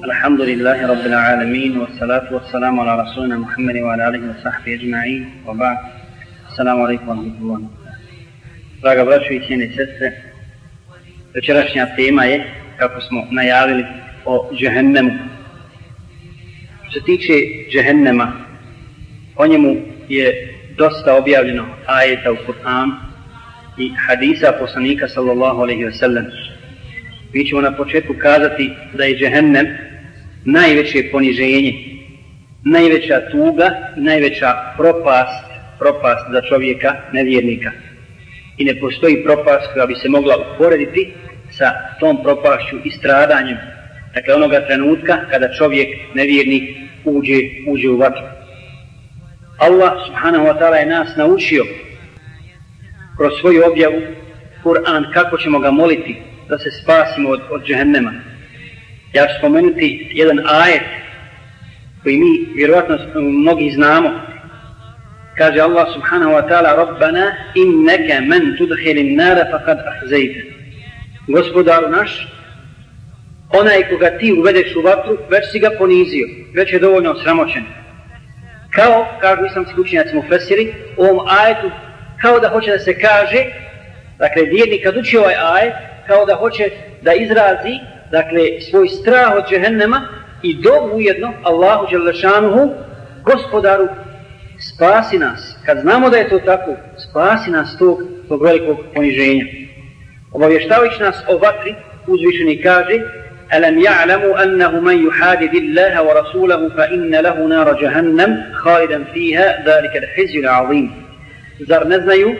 الحمد لله رب العالمين والصلاة والسلام على رسولنا محمد وعلى آله وصحبه أجمعين وبعد السلام عليكم ورحمة الله Draga braćo i cijene sestre, večerašnja tema je, kako smo najavili, o džehennemu. Što se tiče džehennema, o njemu je dosta objavljeno ajeta u Kur'an i hadisa poslanika sallallahu alaihi wa sallam. Mi ćemo na početku kazati da je džehennem najveće poniženje, najveća tuga i najveća propast, propast za čovjeka, nevjernika. I ne postoji propast koja bi se mogla uporediti sa tom propašću i stradanjem. Dakle, onoga trenutka kada čovjek, nevjernik, uđe, uđe u vatru. Allah subhanahu wa ta'ala je nas naučio kroz svoju objavu Kur'an kako ćemo ga moliti da se spasimo od, od džehennema. Ja ću spomenuti jedan ajet koji mi vjerojatno mnogi znamo. Kaže Allah subhanahu wa ta'ala Rabbana inneke men tudhilin nara faqad ahzejte. Gospodaru naš, onaj koga ti uvedeš u vatru, već si ga ponizio, već je dovoljno sramoćen. Kao, kažu islamski učenjaci mu fesiri, u ovom ajetu, kao da hoće da se kaže, dakle, vjernik kad uči ovaj ajet, kao da hoće da izrazi dakle, svoj strah od džehennema i dobu ujedno Allahu Đelešanuhu, gospodaru, spasi nas. Kad znamo da je to tako, spasi nas tog, tog velikog poniženja. Obavještavajući nas o vatri, uzvišeni kaže, ألم يعلموا أنه من يحادد الله ورسوله فإن له نار جهنم خالدا فيها ذلك الحزي العظيم زر نزنيو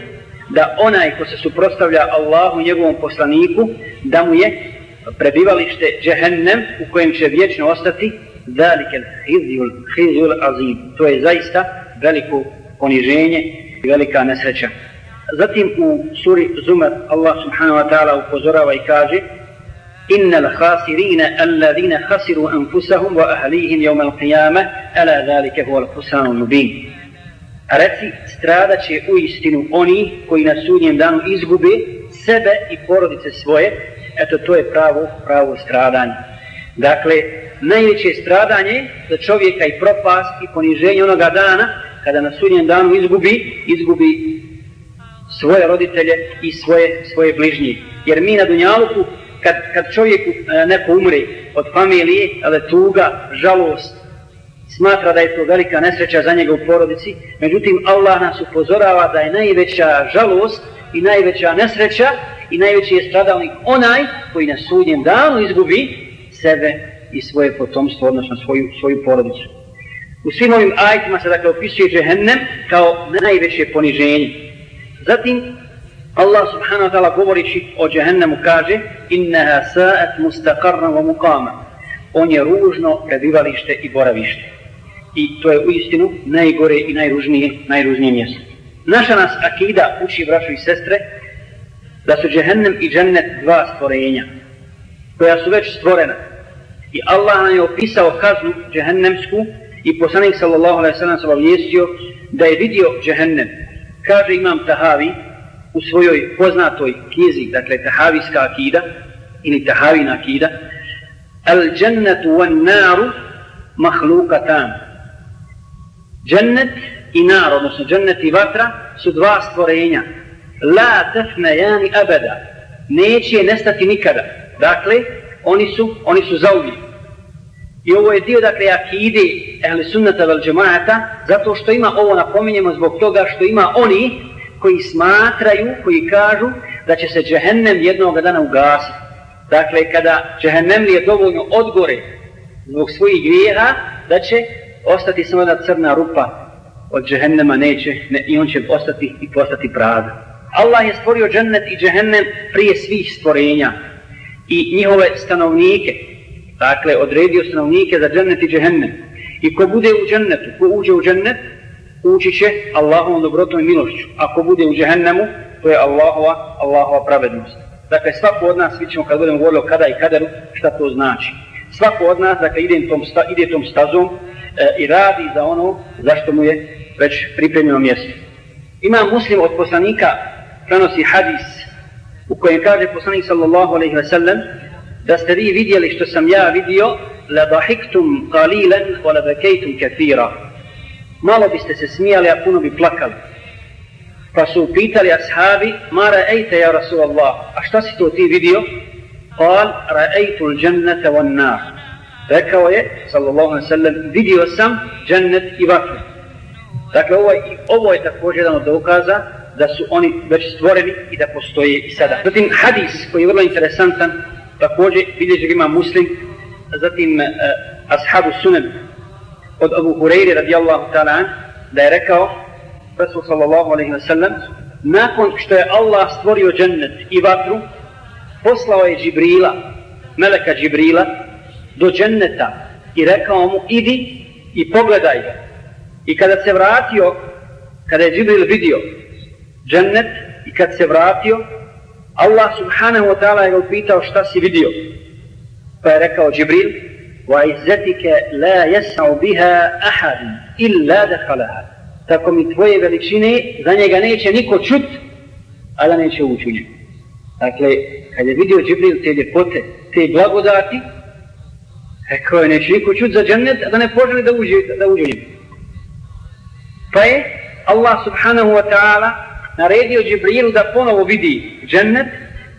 da onaj ko se suprostavlja Allahu njegovom poslaniku da mu je prebivalište džehennem u kojem će vječno ostati dalikel hizjul, hizjul azim. To je zaista veliko poniženje i velika nesreća. Zatim u suri Zumar Allah subhanahu wa ta'ala upozorava i kaže إن الخاسرين الذين خسروا أنفسهم وأهليهم يوم القيامة ألا ذلك هو الخسران المبين A reci, strada će u istinu oni koji na sudnjem danu izgube sebe i porodice svoje, eto to je pravo, pravo stradanje. Dakle, najveće stradanje za čovjeka i propast i poniženje onoga dana, kada na sudnjem danu izgubi, izgubi svoje roditelje i svoje, svoje bližnje. Jer mi na Dunjaluku, kad, kad čovjek e, neko umre od familije, ali tuga, žalost, smatra da je to velika nesreća za njega u porodici, međutim Allah nas upozorava da je najveća žalost i najveća nesreća i najveći je stradalnik onaj koji na sudnjem danu izgubi sebe i svoje potomstvo, odnosno svoju, svoju porodicu. U svim ovim ajtima se dakle opisuje džehennem kao najveće poniženje. Zatim Allah subhanahu wa ta'ala govorići o džehennemu kaže innaha sa'at mustaqarna wa muqama on je ružno prebivalište i boravište i to je u istinu najgore i najružnije, najružnije mjesto. Naša nas akida uči braćo i sestre da su džehennem i džennet dva stvorenja koja su već stvorena. I Allah nam je opisao kaznu džehennemsku i poslanik sallallahu alaihi sallam se obavijestio da je vidio džehennem. Kaže imam Tahavi u svojoj poznatoj knjizi, dakle Tahavijska akida ili Tahavina akida, al džennetu wan naru mahlukatan Džennet i nar, odnosno džennet i vatra, su dva stvorenja. La tefne jani abeda. Neće nestati nikada. Dakle, oni su, oni su zauvijek. I ovo je dio, dakle, akide ehli sunnata vel džemata, zato što ima ovo napominjemo zbog toga što ima oni koji smatraju, koji kažu da će se džehennem jednog dana ugasiti. Dakle, kada džehennem je dovoljno odgore zbog svojih grijeha, da će ostati samo jedna crna rupa od džehennema neće ne, i on će ostati i postati prazan. Allah je stvorio džennet i džehennem prije svih stvorenja i njihove stanovnike. Dakle, odredio stanovnike za džennet i džehennem. I ko bude u džennetu, ko uđe u džennet, ući će Allahovom dobrotom i milošću. Ako bude u džehennemu, to je Allahova, Allahova pravednost. Dakle, svako od nas, vidimo kad budemo govorili o kada i kaderu, šta to znači. Svako od nas, dakle, ide tom, sta, ide tom stazom, e, i radi za ono zašto mu je već pripremljeno mjesto. Ima muslim od poslanika prenosi hadis u kojem kaže poslanik sallallahu alaihi ve sellem da ste vi vidjeli što sam ja vidio لضحكتم قليلا ولبكيتم كثيرا malo biste se smijali, a puno bi plakali. Pa su pitali ashabi, ma ra'ejte ja Rasulallah, a šta si to ti vidio? Kal, ra'ejtu l'đennete van nar. Rekao je, sallallahu alaihi sallam, vidio sam džennet i vatru. Dakle, ovo, ovo je također jedan od dokaza da su oni već stvoreni i da postoje i sada. Zatim, hadis koji je vrlo interesantan, također bilježi ga ima muslim, zatim eh, ashabu sunan od Abu Hureyri radijallahu ta'ala da je rekao Rasul sallallahu alaihi wa sallam nakon što je Allah stvorio džennet i vatru poslao je Džibrila meleka Džibrila do dženneta i rekao mu idi i pogledaj ga i kada se vratio kada je Džibril vidio džennet i kad se vratio Allah subhanahu wa ta'ala je ga upitao šta si vidio pa je rekao Džibril وعزتك لا يسع بها أحد إلا دخلها tako mi tvoje veličine za njega neće niko čut a da neće ući u njegu dakle kad je vidio Džibril te ljepote te blagodati rekao je neće niko čut za džennet a da ne poželi da uđe, da uđe u njegu pa je Allah subhanahu wa ta'ala naredio Džibrilu da ponovo vidi džennet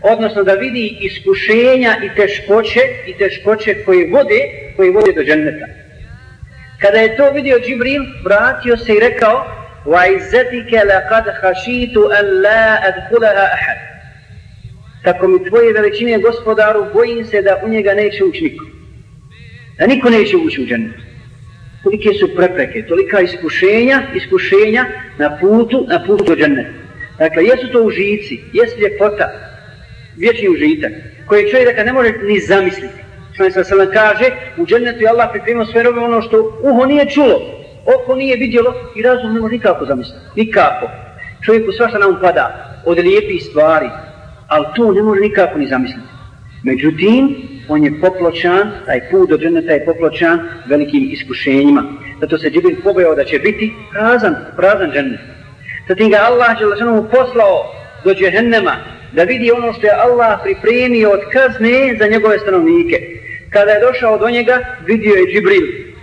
odnosno da vidi iskušenja i teškoće i teškoće koje vode, koje vode do dženneta. Kada je to vidio Džibril, vratio se i rekao وَعِزَّتِكَ لَقَدْ خَشِيتُ أَنْ لَا أَدْخُلَهَا أَحَدْ Tako mi tvoje veličine gospodaru, bojim se da u njega neće ući niko. Da niko neće ući u džennet. Tolike su prepreke, tolika iskušenja, iskušenja na putu, na putu do dženneta. Dakle, jesu to užici, jesu ljepota, vječni užitak, koji čovjek da ne može ni zamisliti. Što se sam kaže, u džennetu je Allah pripremio sve robe ono što uho nije čulo, oko nije vidjelo i razum ne može nikako zamisliti. Nikako. Čovjeku svašta nam pada od lijepih stvari, ali to ne može nikako ni zamisliti. Međutim, on je popločan, taj put do dženeta je popločan velikim iskušenjima. Zato se Džibril pobojao da će biti prazan, prazan džennet. Zatim ga Allah je poslao do džehennema, da vidi ono što je Allah pripremio od kazne za njegove stanovnike. Kada je došao do njega, vidio je Džibril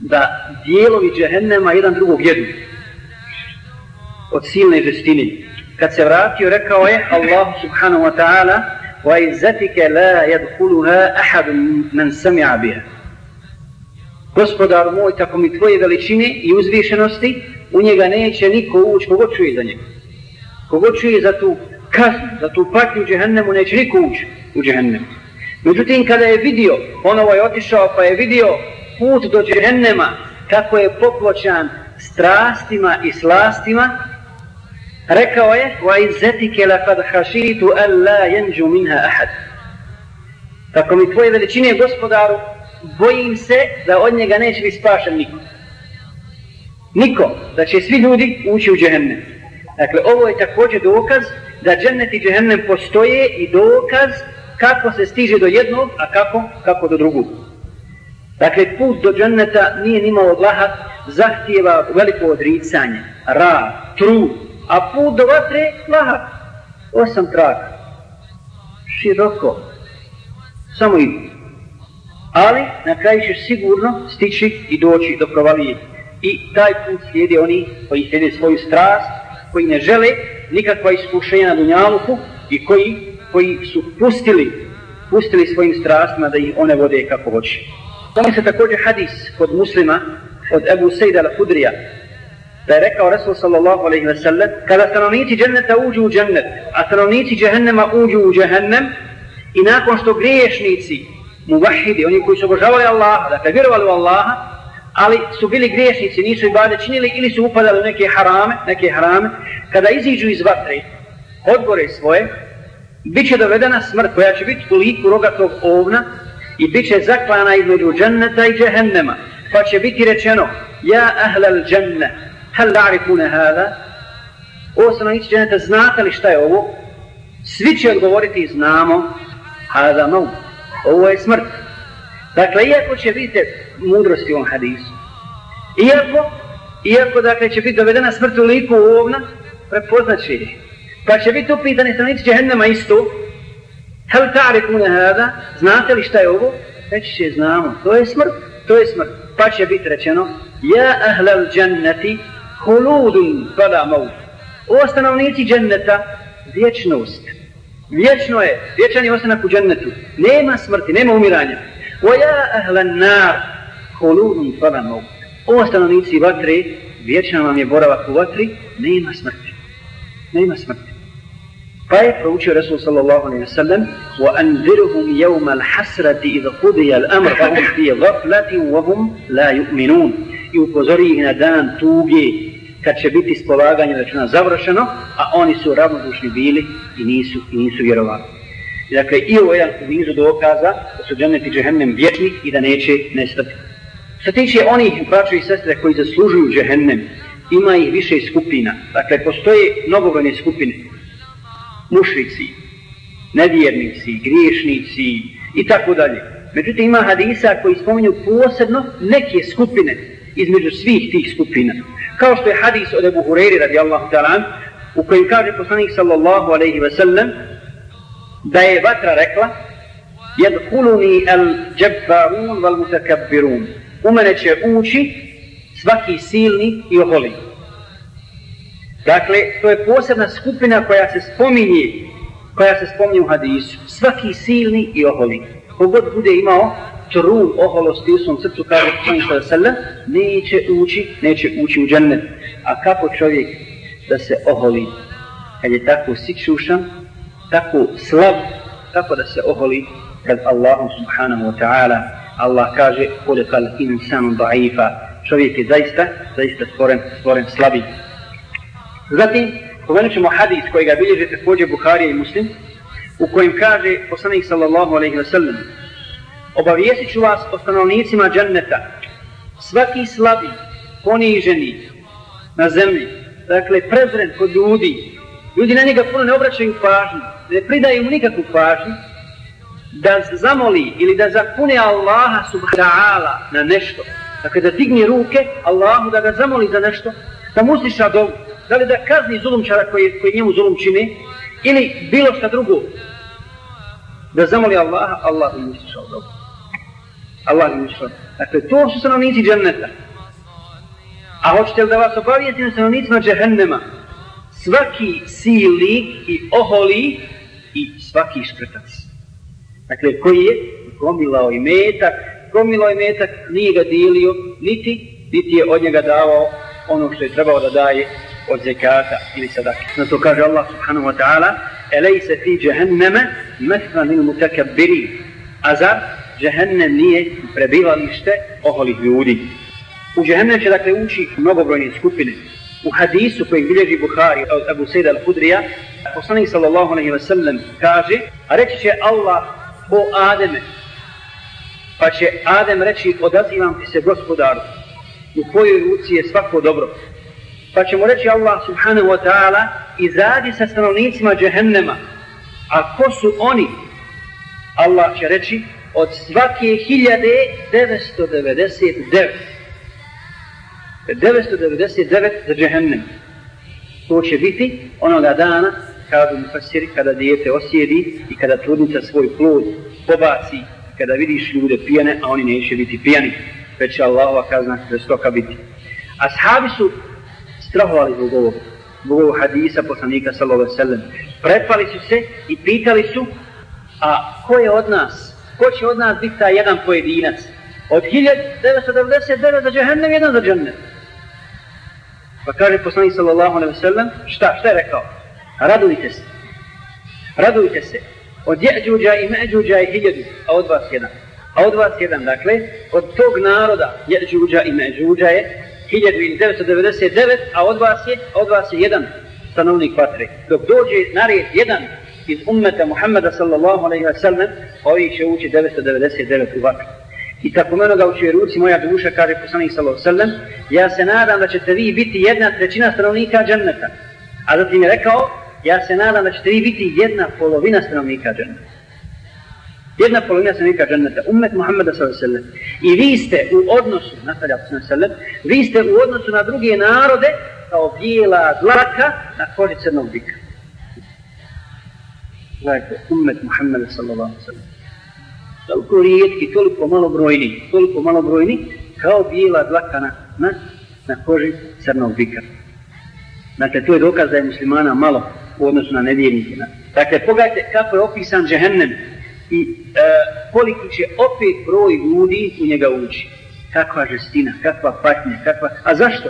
da dijelovi džehennema jedan drugog jedu od silne žestine. Kad se vratio, rekao je Allah subhanahu wa ta'ala وعزتك لا la أحد من man sami'a biha. Gospodar moj, tako mi tvoje veličine i uzvišenosti, u njega neće niko ući, kogo čuje za njega. Kogo čuje za tu kaznu, za tu patnju u džehennemu neće niko ući u džehennemu. Međutim, kada je vidio, ponovo je otišao pa je vidio put do džehennema, kako je popločan strastima i slastima, rekao je, wa izzetike la kad hašitu an la jenđu minha ahad. Tako mi tvoje veličine gospodaru, bojim se da od njega neće biti spašen niko. Niko, da će svi ljudi ući u džehennem. Dakle, ovo je također dokaz da džennet i džehennem postoje i dokaz kako se stiže do jednog, a kako, kako do drugog. Dakle, put do dženneta nije nimalo lahak, zahtijeva veliko odricanje, ra, trud, a put do vatre lahak, osam traka, široko, samo idu. Ali na kraju ćeš sigurno stići i doći do provalije. I taj put slijede oni koji slijede svoju strast, koji ne žele nikakva iskušenja na dunjaluku i koji, koji su pustili, pustili svojim strastima da ih one vode kako hoće. Tome se također hadis kod muslima, od Ebu Sejda al-Hudrija, da je rekao Rasul sallallahu alaihi ve sellem, kada stanovnici dženneta uđu u džennet, a stanovnici džehennema uđu u džehennem, i nakon što griješnici, muvahidi, oni koji su obožavali Allaha, dakle vjerovali u Allaha, ali su bili griješnici, nisu i bade činili ili su upadali u neke harame, neke harame, kada iziđu iz vatre, odgore svoje, bit će dovedena smrt koja će biti u liku rogatog ovna i bit će zaklana između dženneta i džehennema, pa će biti rečeno, ja ahlal dženne, hal la'rifune hada, ovo stanovnici dženneta, znate li šta je ovo? Svi će odgovoriti, znamo, hada mau, ovo je smrt. Dakle, iako će vidite mudrosti u ovom hadisu, iako, iako dakle, će biti dovedena smrt u liku ovna, prepoznat će je. Pa će biti upitani stranici džehennema isto, hel ta'rifune hada, znate li šta je ovo? reći će znamo, to je smrt, to je smrt. Pa će biti rečeno, ja ahlal džannati huludun fala maut. O stanovnici dženneta, vječnost. Vječno je, vječan je ostanak u džennetu. Nema smrti, nema umiranja. O ja ahlan nar huludun fala maut. O stanovnici vatre, vječan vam je boravak u vatri, nema smrti. Nema smrti. Pa je proučio Resul sallallahu alaihi wa sallam وَأَنْذِرُهُمْ يَوْمَ الْحَسْرَةِ إِذْ قُضِيَ الْأَمْرَ فَهُمْ فِي غَفْلَةٍ وَهُمْ لَا يُؤْمِنُونَ I upozori ih na dan tuge kad će biti spolaganje računa završeno, a oni su ravnodušni bili i nisu, i nisu vjerovali. Dakle, i ovo je jedan u nizu dokaza da su dženneti džehennem vječni i da neće nestati. Što tiče onih braća i sestre koji zaslužuju džehennem, ima ih više skupina. Dakle, postoje mnogobrojne skupine mušrici, nevjernici, griješnici i tako dalje. Međutim, ima hadisa koji spominju posebno neke skupine između svih tih skupina. Kao što je hadis od Ebu Hureyri radijallahu ta'ala u kojem kaže poslanik sallallahu alaihi ve sellem da je vatra rekla jedhuluni al džabbarun val mutakabbirun u mene će ući svaki silni i oholi. Dakle, to je posebna skupina koja se spominje, koja se spominje u hadisu. Svaki silni i oholi. Kogod bude imao trun oholosti u svom srcu, kaže Poslani sada sallam, neće ući, neće ući u džennet. A kako čovjek da se oholi, kad je tako sičušan, tako slab, kako da se oholi kad Allahom subhanahu wa ta'ala Allah kaže, kule kal insanu da'ifa, čovjek je zaista, zaista stvoren, stvoren slabi. Zatim, pomenut ćemo hadis koji ga bilježe također Buharija i Muslim, u kojem kaže poslanik sallallahu alaihi wa sallam, obavijestit ću vas o stanovnicima dženneta, svaki slabi, poniženi na zemlji, dakle prezren kod ljudi, ljudi na njega puno ne obraćaju pažnju, ne pridaju mu nikakvu pažnju, da zamoli ili da zapune Allaha subhanahu na nešto, dakle da digne ruke Allahu da ga zamoli za nešto, da mu usliša dovu, da li da kazni zulumčara koji, koji njemu zulum čini, ili bilo šta drugo, da zamoli Allaha, Allah mu usliša dovu. Allah im ušao. Dakle, to su stanovnici dženneta. A hoćete li da vas obavijeti na stanovnicima džehennema? Svaki sili i oholi i svaki škrtac. Dakle, koji je gomilao i metak, gomilao i metak, nije ga dilio, niti, niti je od njega davao ono što je trebao da daje od zekata ili sadake. Na to kaže Allah subhanahu wa ta'ala Elejse fi džehenneme methva lil mutakabbiri A zar džehennem nije prebivalište oholih ljudi. U džehennem će dakle ući mnogobrojne skupine. U hadisu koji bilježi Bukhari od Abu Sejda al-Hudrija poslanik sallallahu alaihi wa sallam kaže a reći će Allah o Ademe pa će Adem reći odazivam ti se gospodaru u kojoj ruci je svako dobro pa će mu reći Allah subhanahu wa ta'ala izađi sa stanovnicima džehennema. A ko su oni? Allah će reći od svake 1999. 999 za džehennem. To će biti onoga dana kada mu fasiri, kada dijete osjedi i kada trudnica svoj plod pobaci, kada vidiš ljude pijane, a oni neće biti pijani, već će Allahova kazna žestoka biti. Ashabi su strahovali zbog ovog, zbog ovog hadisa poslanika sallallahu sallam. Prepali su se i pitali su, a ko je od nas, ko će od nas biti taj jedan pojedinac? Od 1999 za džehennem, jedan za džennet. Pa kaže poslanik sallallahu alaihi sallam, šta, šta je rekao? Radujte se. Radujte se. Od jeđuđa i međuđa je hiljadu, a od vas jedan. A od vas jedan, dakle, od tog naroda jeđuđa i međuđa je 1999, a od vas je, od vas je jedan stanovnik vatre. Dok dođe na red jedan iz ummeta Muhammeda sallallahu alaihi wa sallam, ovi će ući 999 u vatru. I tako meno ga uči ruci moja duša, kaže poslanik sallallahu alaihi wa sallam, ja se nadam da ćete vi biti jedna trećina stanovnika dženneta. A zatim je rekao, ja se nadam da ćete vi biti jedna polovina stanovnika dženneta jedna polovina stanovnika dženneta, ummet Muhammeda s.a.v. I vi ste u odnosu, nastavlja s.a.v. Vi ste u odnosu na druge narode kao bijela dlaka na koži crnog bika. Gledajte, umet Muhammeda s.a.v. toliko rijetki, toliko malobrojni, toliko malobrojni, kao bijela dlaka na, na, na koži crnog bika. Dakle, to je dokaz da je muslimana malo u odnosu na nevjernike. Dakle, pogledajte kako je opisan džehennem i e, koliki će opet broj ljudi u njega ući. Kakva žestina, kakva patnja, kakva... A zašto?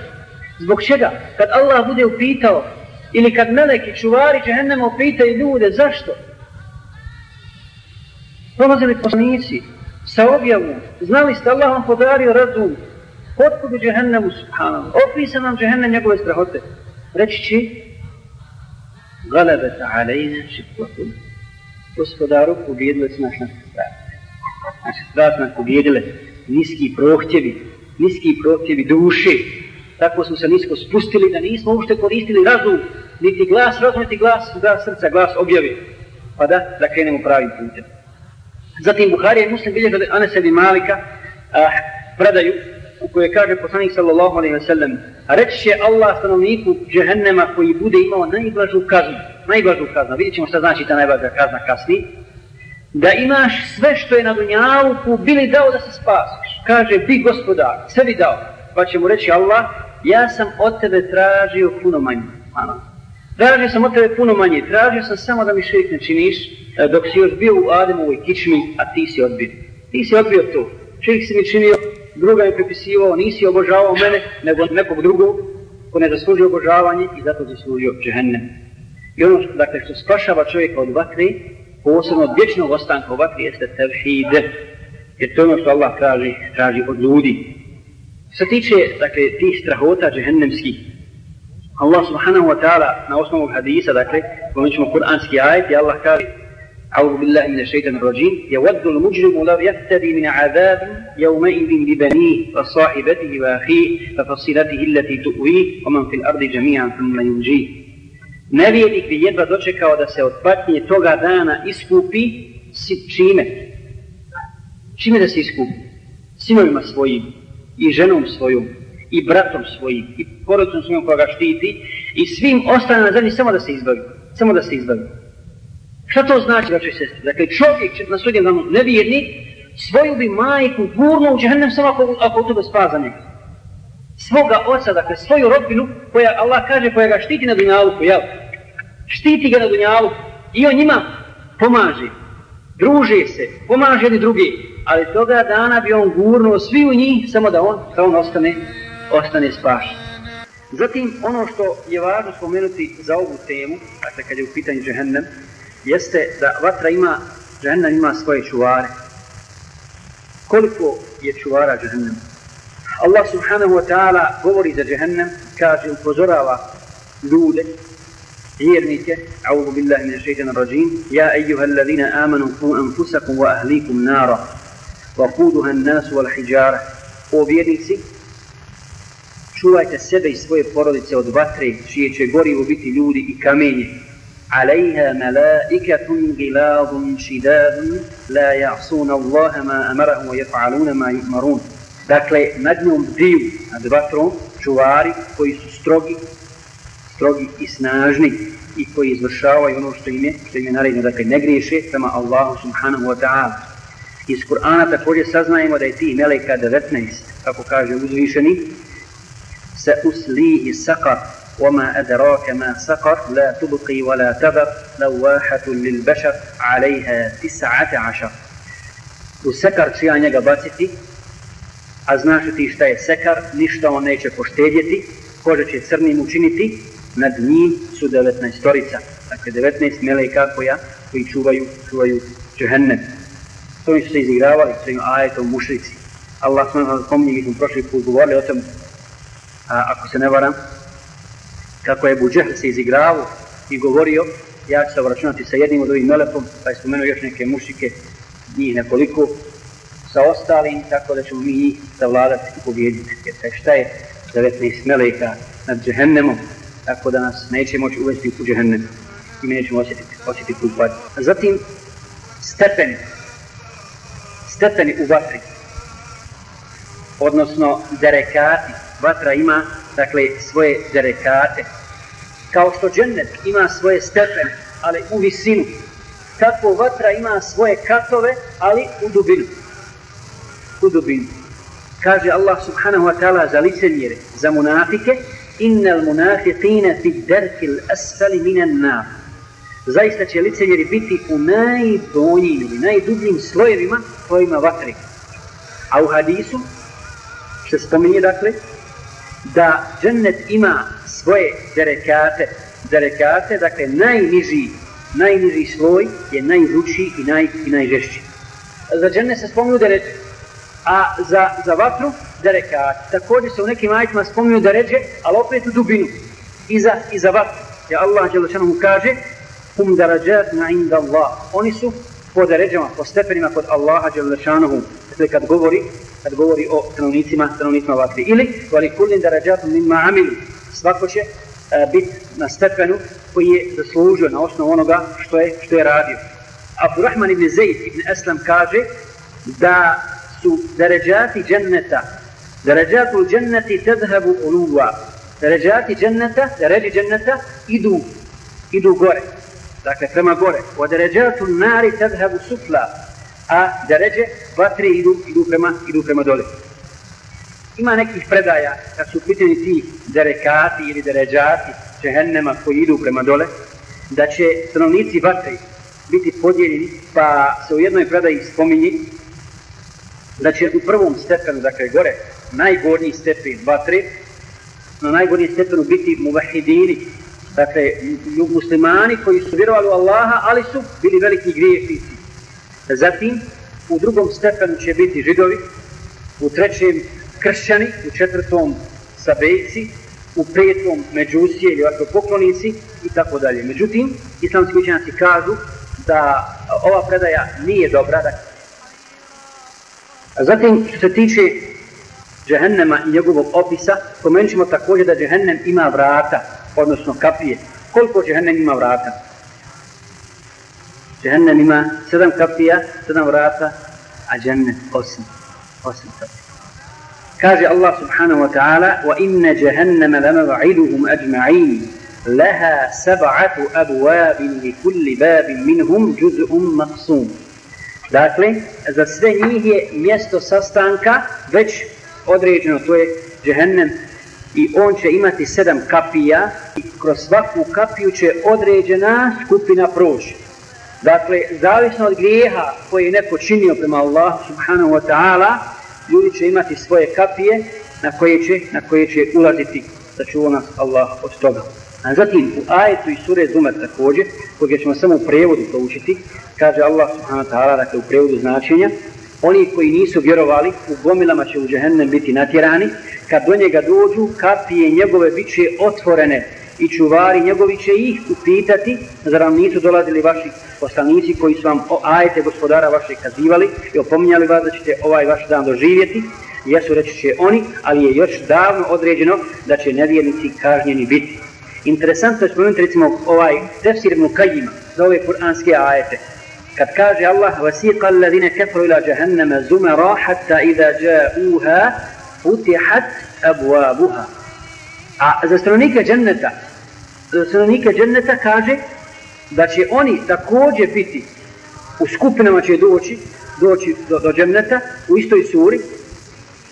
Zbog čega? Kad Allah bude upitao, ili kad meleki čuvari džehennema upitaju ljude, zašto? Prolazili poslanici sa objavom, znali ste Allah vam podario razum, otkud u džehennemu, subhanahu, opisa nam džehennem njegove strahote. Reći će, galebeta alejne šikvatum, gospodaru, pobjedile su naš naše strasti. Naše strasti nas pobjedile, niski prohtjevi, niski prohtjevi duše, tako smo se nisko spustili da nismo uopšte koristili razum, niti glas razum, niti glas, glas srca, glas objavi, pa da, da krenemo pravim putem. Zatim Buharija i Muslim bilježe da Anasa bi Malika a, predaju u kojoj kaže poslanik sallallahu alaihi wa sallam reći će Allah stanovniku džehennema koji bude imao najblažu kaznu. Najblažu kaznu, vidjet ćemo šta znači ta najblaža kazna kasni da imaš sve što je na dunjalu bili dao da se spasiš? Kaže bi gospodar, sve bi dao. Pa će mu reći Allah ja sam od tebe tražio puno manje ano. tražio sam od tebe puno manje tražio sam samo da mi šerik ne činiš e, dok si još bio u Ademovoj kičmi a ti si odbio ti si odbio to šerik si mi činio druga je prepisivao, nisi obožavao mene, nego nekog drugog, ko ne zasluži obožavanje i zato zaslužio džehennem. I ono, što, dakle, što spašava čovjeka od vatre, posebno od vječnog ostanka u vatri, jeste tevhid. Jer to je ono što Allah traži, traži od ljudi. se tiče dakle, tih strahota džehennemskih, Allah subhanahu wa ta'ala na osnovu hadisa, dakle, kojom ćemo kur'anski ajet, i Allah kaže, أعوذ بالله من الشيطان الرجيم يود المجرم لو يفتدي من عذاب يومئذ ببنيه وصاحبته وأخيه وفصيلته التي تؤويه ومن في الأرض جميعا ثم ينجيه نبيتك بيدبا دوشكا ودا سيوت باتني توغا دانا إسكوبي سيبشيمة شيمة دا سيسكوبي سيمة ما i ženom svojom i bratom svojim i porodicom svojom koja ga štiti i svim ostalim na zemlji samo da se izbavi. Samo da se izbavi. Šta to znači, braćo i sestri? Dakle, čovjek će na sudjem danu nevjernik, svoju bi majku gurno u džahnem samo ako, ako to spa za njega. Svoga oca, dakle, svoju rodbinu, koja Allah kaže, koja ga štiti na dunjaluku, jel? Štiti ga na dunjaluku i on njima pomaže, druže se, pomaže jedni drugi, ali toga dana bi on gurnuo svi u njih, samo da on, da on ostane, ostane spašen. Zatim, ono što je važno spomenuti za ovu temu, dakle, kad je u pitanju džehennem, jeste da vatra ima, džehennem ima svoje čuvare. Koliko je čuvara džehennem? Allah subhanahu wa ta'ala govori za džehennem, kaže, upozorava ljude, vjernike, a'udhu billahi min shaytan rajim, ja ejuha alladhina amanu ku anfusakum wa ahlikum nara, wa kuduha an-nas wal hijara. O vjernici, čuvajte sebe i svoje porodice od vatre, čije će gorivo biti ljudi i kamenje, عليها ملائكة غلاظ شداد لا يعصون الله ما أمرهم ويفعلون ما يؤمرون Dakle, nad njom bdiju, nad vatrom, čuvari koji su strogi, strogi i snažni i koji izvršavaju ono što im je, što im je naredno, dakle, ne griješe prema Allahu subhanahu wa ta'ala. Iz Kur'ana također saznajemo da je ti meleka 19, kako kaže uzvišeni, se uslihi sakar, وما أدراك ما سقر لا تبقي ولا تذر لواحة للبشر عليها تسعة عشر u sekar ću ja njega baciti, a znaš ti šta je sekar, ništa on neće poštedjeti, kože će crnim učiniti, nad njim su 19 storica, dakle 19 meleka koja, koji čuvaju, čuvaju džehennem. To mi su se izigravali s ovim ajetom mušrici. Allah sam nam spominje, mi smo prošli put govorili o tom, a, ako se ne varam, kako je Buđehl se izigravao i govorio, ja ću se obračunati sa jednim od ovih melekom, pa je spomenuo još neke mušike, njih nekoliko, sa ostalim, tako da ćemo mi njih savladati i pobjediti. Jer šta je 19 meleka nad džehennemom, tako da nas neće moći uvesti u džehennem i mi nećemo osjetiti, osjetiti u vatri. Zatim, stepeni, stepeni u vatri, odnosno derekati, vatra ima dakle svoje derekate kao što džennet ima svoje stepene ali u visinu tako vatra ima svoje katove, ali u dubinu. U dubinu. Kaže Allah subhanahu wa ta'ala za licemjere, za munafike, innal munafiqina fi derkil asfali minan nar. Zaista će licemjeri biti u najdonjim ili najdubljim slojevima svojima vatre. A u hadisu se spominje dakle da džennet ima svoje derekate, derekate, dakle najniži, najniži sloj je najvrući i, naj, i najžešći. Za džennet se spominju dereče, a za, za vatru derekate. Također se u nekim ajitima spominju dereče, ali opet u dubinu. I za, i za vatru. Ja Allah Đelešanu mu kaže, hum darajat na inda Allah. Oni su po deređama, po stepenima kod Allaha Đelešanu. Dakle, kad govori, kad govori o stanovnicima, stanovnicima vatri. Ili, vali kullin darajat mimma amilu. Svako će e, uh, biti na stepenu koji je zaslužio na osnovu onoga što je, što je radio. Abdurrahman ibn Zaid ibn Eslam kaže da su deređati dženneta, deređatu dženneti tedhabu uluva, deređati dženneta, deređi dženneta idu, idu gore, dakle prema gore, o deređatu nari tedhabu sufla, a daraje vatri idu, idu, prema, idu prema dole. Ima nekih predaja kad su pitani ti derekati ili deređati džehennema koji idu prema dole, da će stanovnici vatri biti podijeljeni, pa se u jednoj predaji spominji da će u prvom stepenu, dakle gore, najgorniji stepen vatre, na najgorniji stepenu biti muvahidini, dakle muslimani koji su vjerovali u Allaha, ali su bili veliki griješnici. Zatim, u drugom stepenu će biti židovi, u trećem kršćani, u četvrtom sabejci, u petom međusije ili ovako poklonici i tako dalje. Međutim, islamski učenjaci kažu da ova predaja nije dobra, da A zatim, što se tiče džehennema i njegovog opisa, spomenut ćemo također da džehennem ima vrata, odnosno kapije. Koliko džehennem ima vrata? Džehennem ima sedam kapija, sedam vrata, a džennet osam. Osam kapija. Kaže Allah subhanahu wa ta'ala وَإِنَّ جَهَنَّمَ لَمَوْعِدُهُمْ أَجْمَعِينَ لَهَا سَبْعَةُ أَبْوَابٍ لِكُلِّ بَابٍ مِنْهُمْ جُزْءٌ مَقْسُومٌ Dakle, za sve njih je mjesto sastanka već određeno, to je džehennem i on će imati sedam kapija i kroz svaku kapiju će određena skupina proći. Dakle, zavisno od grijeha koje je neko činio prema Allahu subhanahu wa ta'ala, ljudi će imati svoje kapije na koje će, na koje će ulaziti da čuva nas Allah od toga. A zatim u ajetu i sure Zumer također, koje ćemo samo u prevodu proučiti, kaže Allah subhanahu wa ta'ala, dakle u prevodu značenja, oni koji nisu vjerovali, u gomilama će u džehennem biti natjerani, kad do njega dođu, kapije njegove bit će otvorene i čuvari njegovi će ih upitati, zar vam nisu dolazili vaši poslanici koji su vam o ajete gospodara vaše kazivali i opominjali vas da ćete ovaj vaš dan doživjeti, jesu reći će oni, ali je još davno određeno da će nevjernici kažnjeni biti. Interesantno je spomenuti recimo ovaj tefsir Mukajima za ove kuranske ajete. Kad kaže Allah وَسِيقَ الَّذِينَ كَفْرُوا إِلَى جَهَنَّمَ زُمَرَا حَتَّى إِذَا جَاءُوهَا فُتِحَتْ أَبْوَابُهَا A za stanovnike dženneta, za stanovnike dženneta kaže da će oni također biti u skupinama će doći, doći do, do dženneta u istoj suri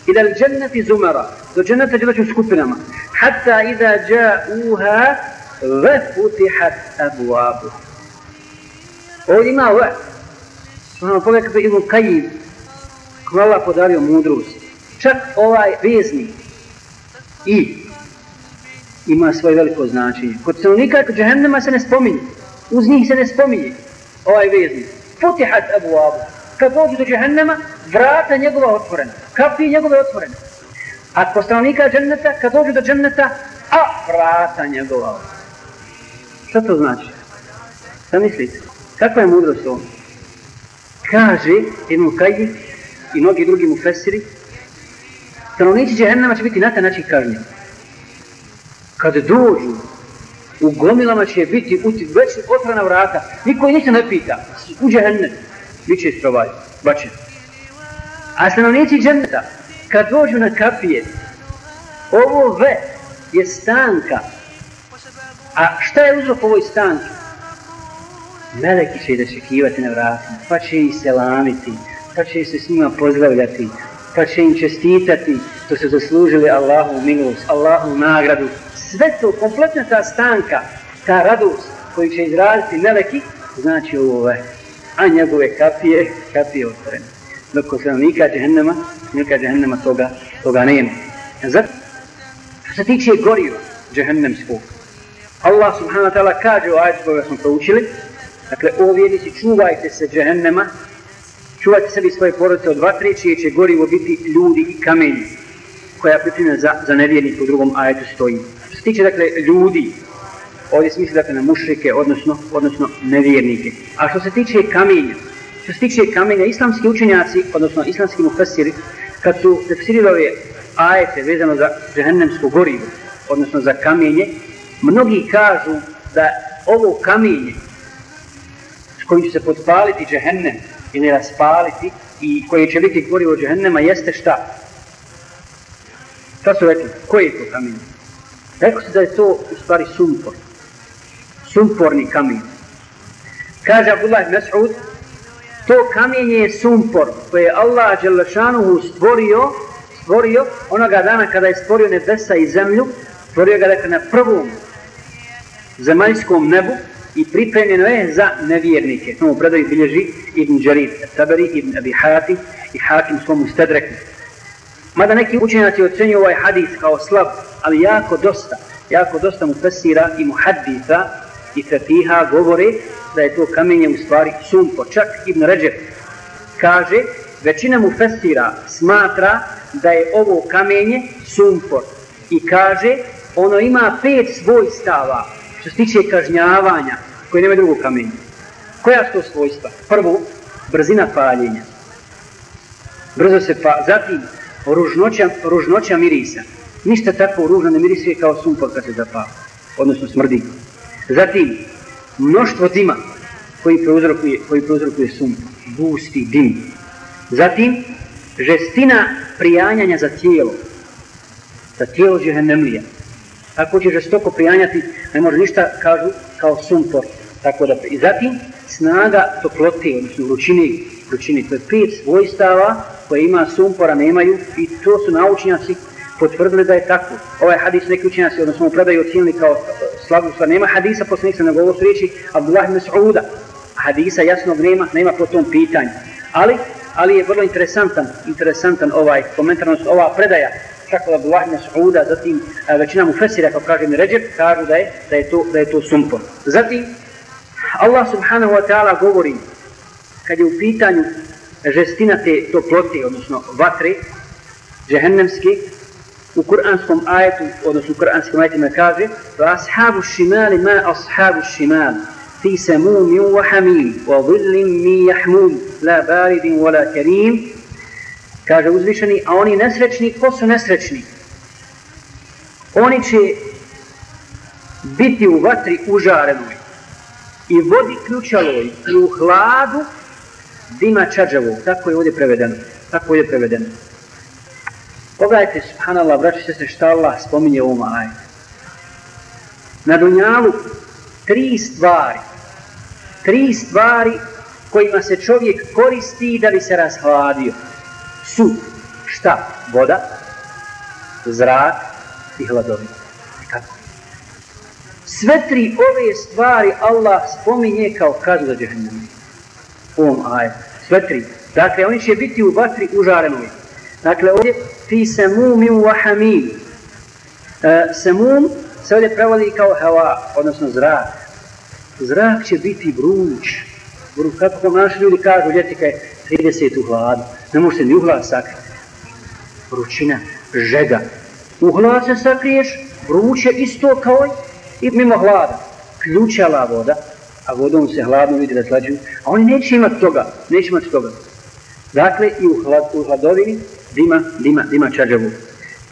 ila al-jannati zumara do dženneta će doći u skupinama hatta idha ja'uha wa futihat abwabuha Ovdje ima ove, Ono, pogledaj kako Ibn Kajim, kako Allah podario mudrost. Čak ovaj vezni i ima svoje veliko značenje. Kod stanovnika kod džahennema se ne spominje. Uz njih se ne spominje ovaj vezni. Futihat Abu Abu. Kad dođu do džahennema, vrata njegova otvorena. Kapi njegove otvorene. A kod stanovnika dženneta, kad dođu do dženneta, a vrata njegova otvorena. Šta to znači? Šta mislite? Kakva je mudrost ovo? Kaže Ibn Kajdi i mnogi drugi mu fesiri, stanovnici džehennama će biti na taj način kažnjeni. Kad dođu, u gomilama će biti već otvorena vrata, niko ništa ne pita, u džehennem, bit će istrovaj, bače. A stanovnici dženneta, kad dođu na kapije, ovo ve je stanka. A šta je uzrok ovoj stanki? Meleki će dočekivati na vratima, pa će ih selamiti, pa će se s njima pozdravljati, pa će im čestitati što su zaslužili Allahu milost, Allahu nagradu. Sve to, kompletna ta stanka, ta radost koju će izraziti meleki, znači ovo je, a njegove kapije, kapije otvorene. Dok ko sam nikad džehennema, nikad džehennema toga, toga nema. Zato, što se tiče goriva džehennemskog, Allah subhanahu wa ta'ala kaže u ajetu koga smo proučili, dakle, o vjernici, čuvajte se džehennema, čuvajte sebi svoje porodice od vatre, čije će gorivo biti ljudi i kamenje, koja pripremljena za, za nevjernik u drugom ajetu stoji. Što se tiče, dakle, ljudi, ovdje se misli, dakle, na mušrike, odnosno, odnosno nevjernike. A što se tiče kamenja, što se tiče kamenja, islamski učenjaci, odnosno islamski mufesiri, kad su tefsirirali ajete vezano za džehennemsko gorivo, odnosno za kamenje, mnogi kažu da ovo kamenje koji će se podpaliti džehennem ili raspaliti i koji će biti gorivo džehennema jeste šta? Šta su rekli? Koji je to kamen? Rekao se da je to u stvari sumpor. Sumporni kamen. Kaže Abdullah Mas'ud, to kamenje je sumpor koje je Allah Đelešanuhu stvorio, stvorio onoga dana kada je stvorio nebesa i zemlju, stvorio ga dakle na prvom zemaljskom nebu i pripremljeno je za nevjernike. To mu predaju bilježi Ibn Đarid, Tabari, Ibn Abi Hati i Hakim svom Stedreku. Mada neki učenjaci ocenju ovaj hadis kao slab, ali jako dosta, jako dosta mu fesira i mu hadisa i fetiha govore da je to kamenje u stvari sumpo. Čak Ibn Ređer kaže, većina mu fesira smatra da je ovo kamenje sumpor i kaže ono ima pet svojstava što se tiče kažnjavanja koje nema drugog kamenja. Koja su to svojstva? Prvo, brzina paljenja. Brzo se pa, zatim, ružnoća, ružnoća mirisa. Ništa tako ružno ne mirisuje kao sumpor kad se zapala, odnosno smrdi. Zatim, mnoštvo dima koji prouzrokuje, koji prouzrokuje sumpor, gusti dim. Zatim, žestina prijanjanja za tijelo, za tijelo džehennemlija. Ako će žestoko prijanjati, ne može ništa, kažu, kao sumpor. Tako da, I zatim, snaga toplote, odnosno vrućine, vrućine, to je pet svojstava koje ima sumpora, nemaju, i to su naučnjaci potvrdili da je tako. Ovaj hadis neki učenjaci, odnosno mu predaju ocijenili kao e, slagu stvar. Nema hadisa posle nego ovo su riječi Abdullah Mas'uda. Sa'uda. Hadisa jasnog nema, nema po tom pitanju. Ali, ali je vrlo interesantan, interesantan ovaj komentar, odnosno ova predaja tako da Abdullah ibn Sa'uda, zatim većina mu fesira, kao kaže mi Ređep, kažu da je, da je, to, da je to sumpor. Zatim, Allah subhanahu wa ta'ala govori, kad je u pitanju žestina te toplote, odnosno vatre, džehennemske, u kuranskom ajetu, odnosno u kuranskom ajetima kaže وَأَصْحَابُ الشِّمَالِ مَا أَصْحَابُ الشِّمَالِ فِي سَمُومٍ وَحَمِيمٍ وَظِلٍ wa يَحْمُومٍ لَا بَارِدٍ وَلَا كَرِيمٍ kaže uzvišeni, a oni nesrećni, ko su nesrećni? Oni će biti u vatri užarenoj i vodi ključaloj i u hladu dima čađavog. Tako je ovdje prevedeno. Tako je prevedeno. Pogledajte, subhanallah, braći se šta Allah spominje u ovom ajetu. Na dunjalu tri stvari, tri stvari kojima se čovjek koristi da bi se rashladio. Su šta? Voda, zrak i hladovina. Kako? Sve tri ove stvari Allah spominje kao kaznu za džehennem. U ovom ajetu. Sve tri. Dakle, oni će biti u vatri užarenoj. Dakle, ovdje fi semumi wa hamim. E, semum se ovdje prevodi kao hava, odnosno zrak. Zrak će biti vruć. Vruć, kako naši ljudi kažu, ljeti kaj 30 u hladu. Ne može se ni u hlad sakriti. Vrućina, žega. U hlad se sakriješ, vruće isto kao i mimo hlada. Ključala voda, a vodom se hladno vidi da slađuju, a oni neće imati toga, neće imati toga. Dakle, i u, hlad, u hladovini dima, dima, dima čađavu.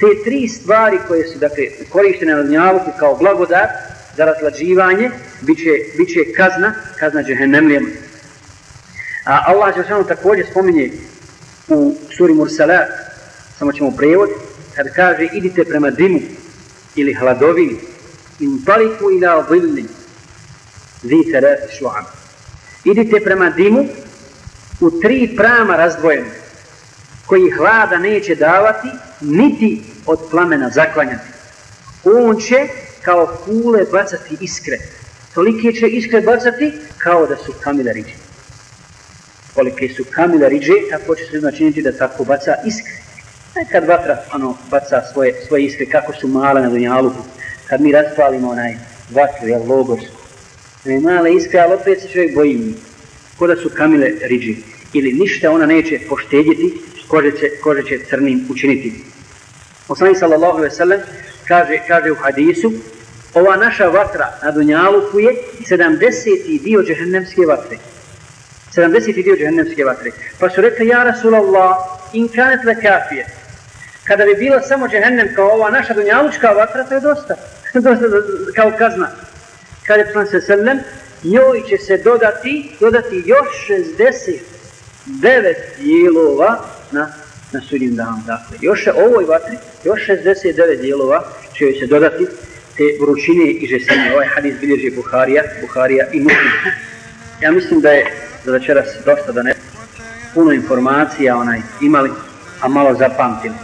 Te tri stvari koje su dakle, korištene na dnjavuku kao blagodat za razlađivanje, bit će, bit će kazna, kazna džehennemlijama. A Allah je samo također spominje u suri Mursalat, samo ćemo prevod, kad kaže idite prema dimu ili hladovini, in paliku ila dhilli, vi terati šu'am. idite prema dimu u tri prama razdvojene, koji hlada neće davati, niti od plamena zaklanjati. On će kao kule bacati iskre. Tolike će iskre bacati kao da su kamile riđe. Kolike su kamile riđe, tako će se značiniti da tako baca iskre. Aj kad vatra ono, baca svoje, svoje iskre, kako su male na dunjaluku, kad mi raspalimo onaj vatru, jel, logorsku, ne male iskre, ali opet se čovjek boji mi. Ko da su kamile riđe. Ili ništa ona neće poštedjeti, kože će, kože će crnim učiniti. Osani sallallahu alaihi sellem kaže, kaže u hadisu, ova naša vatra na Dunjaluku je 70. dio džehennemske vatre. 70. dio džehennemske vatre. Pa su rekli, ja Rasulallah, in kanet le kafije. Kada bi bila samo džehennem kao ova naša Dunjalučka vatra, to je dosta. dosta kao kazna. Kada je se sallam, njoj će se dodati, dodati još 69 dijelova na, na sudnjem danu. Dakle, još ovoj vatri, još 69 dijelova će joj se dodati te vrućine i žestine. Ovaj hadis bilježi Buharija, Buharija i Muslim. Ja mislim da je za večeras dosta da ne puno informacija onaj imali, a malo zapamtili.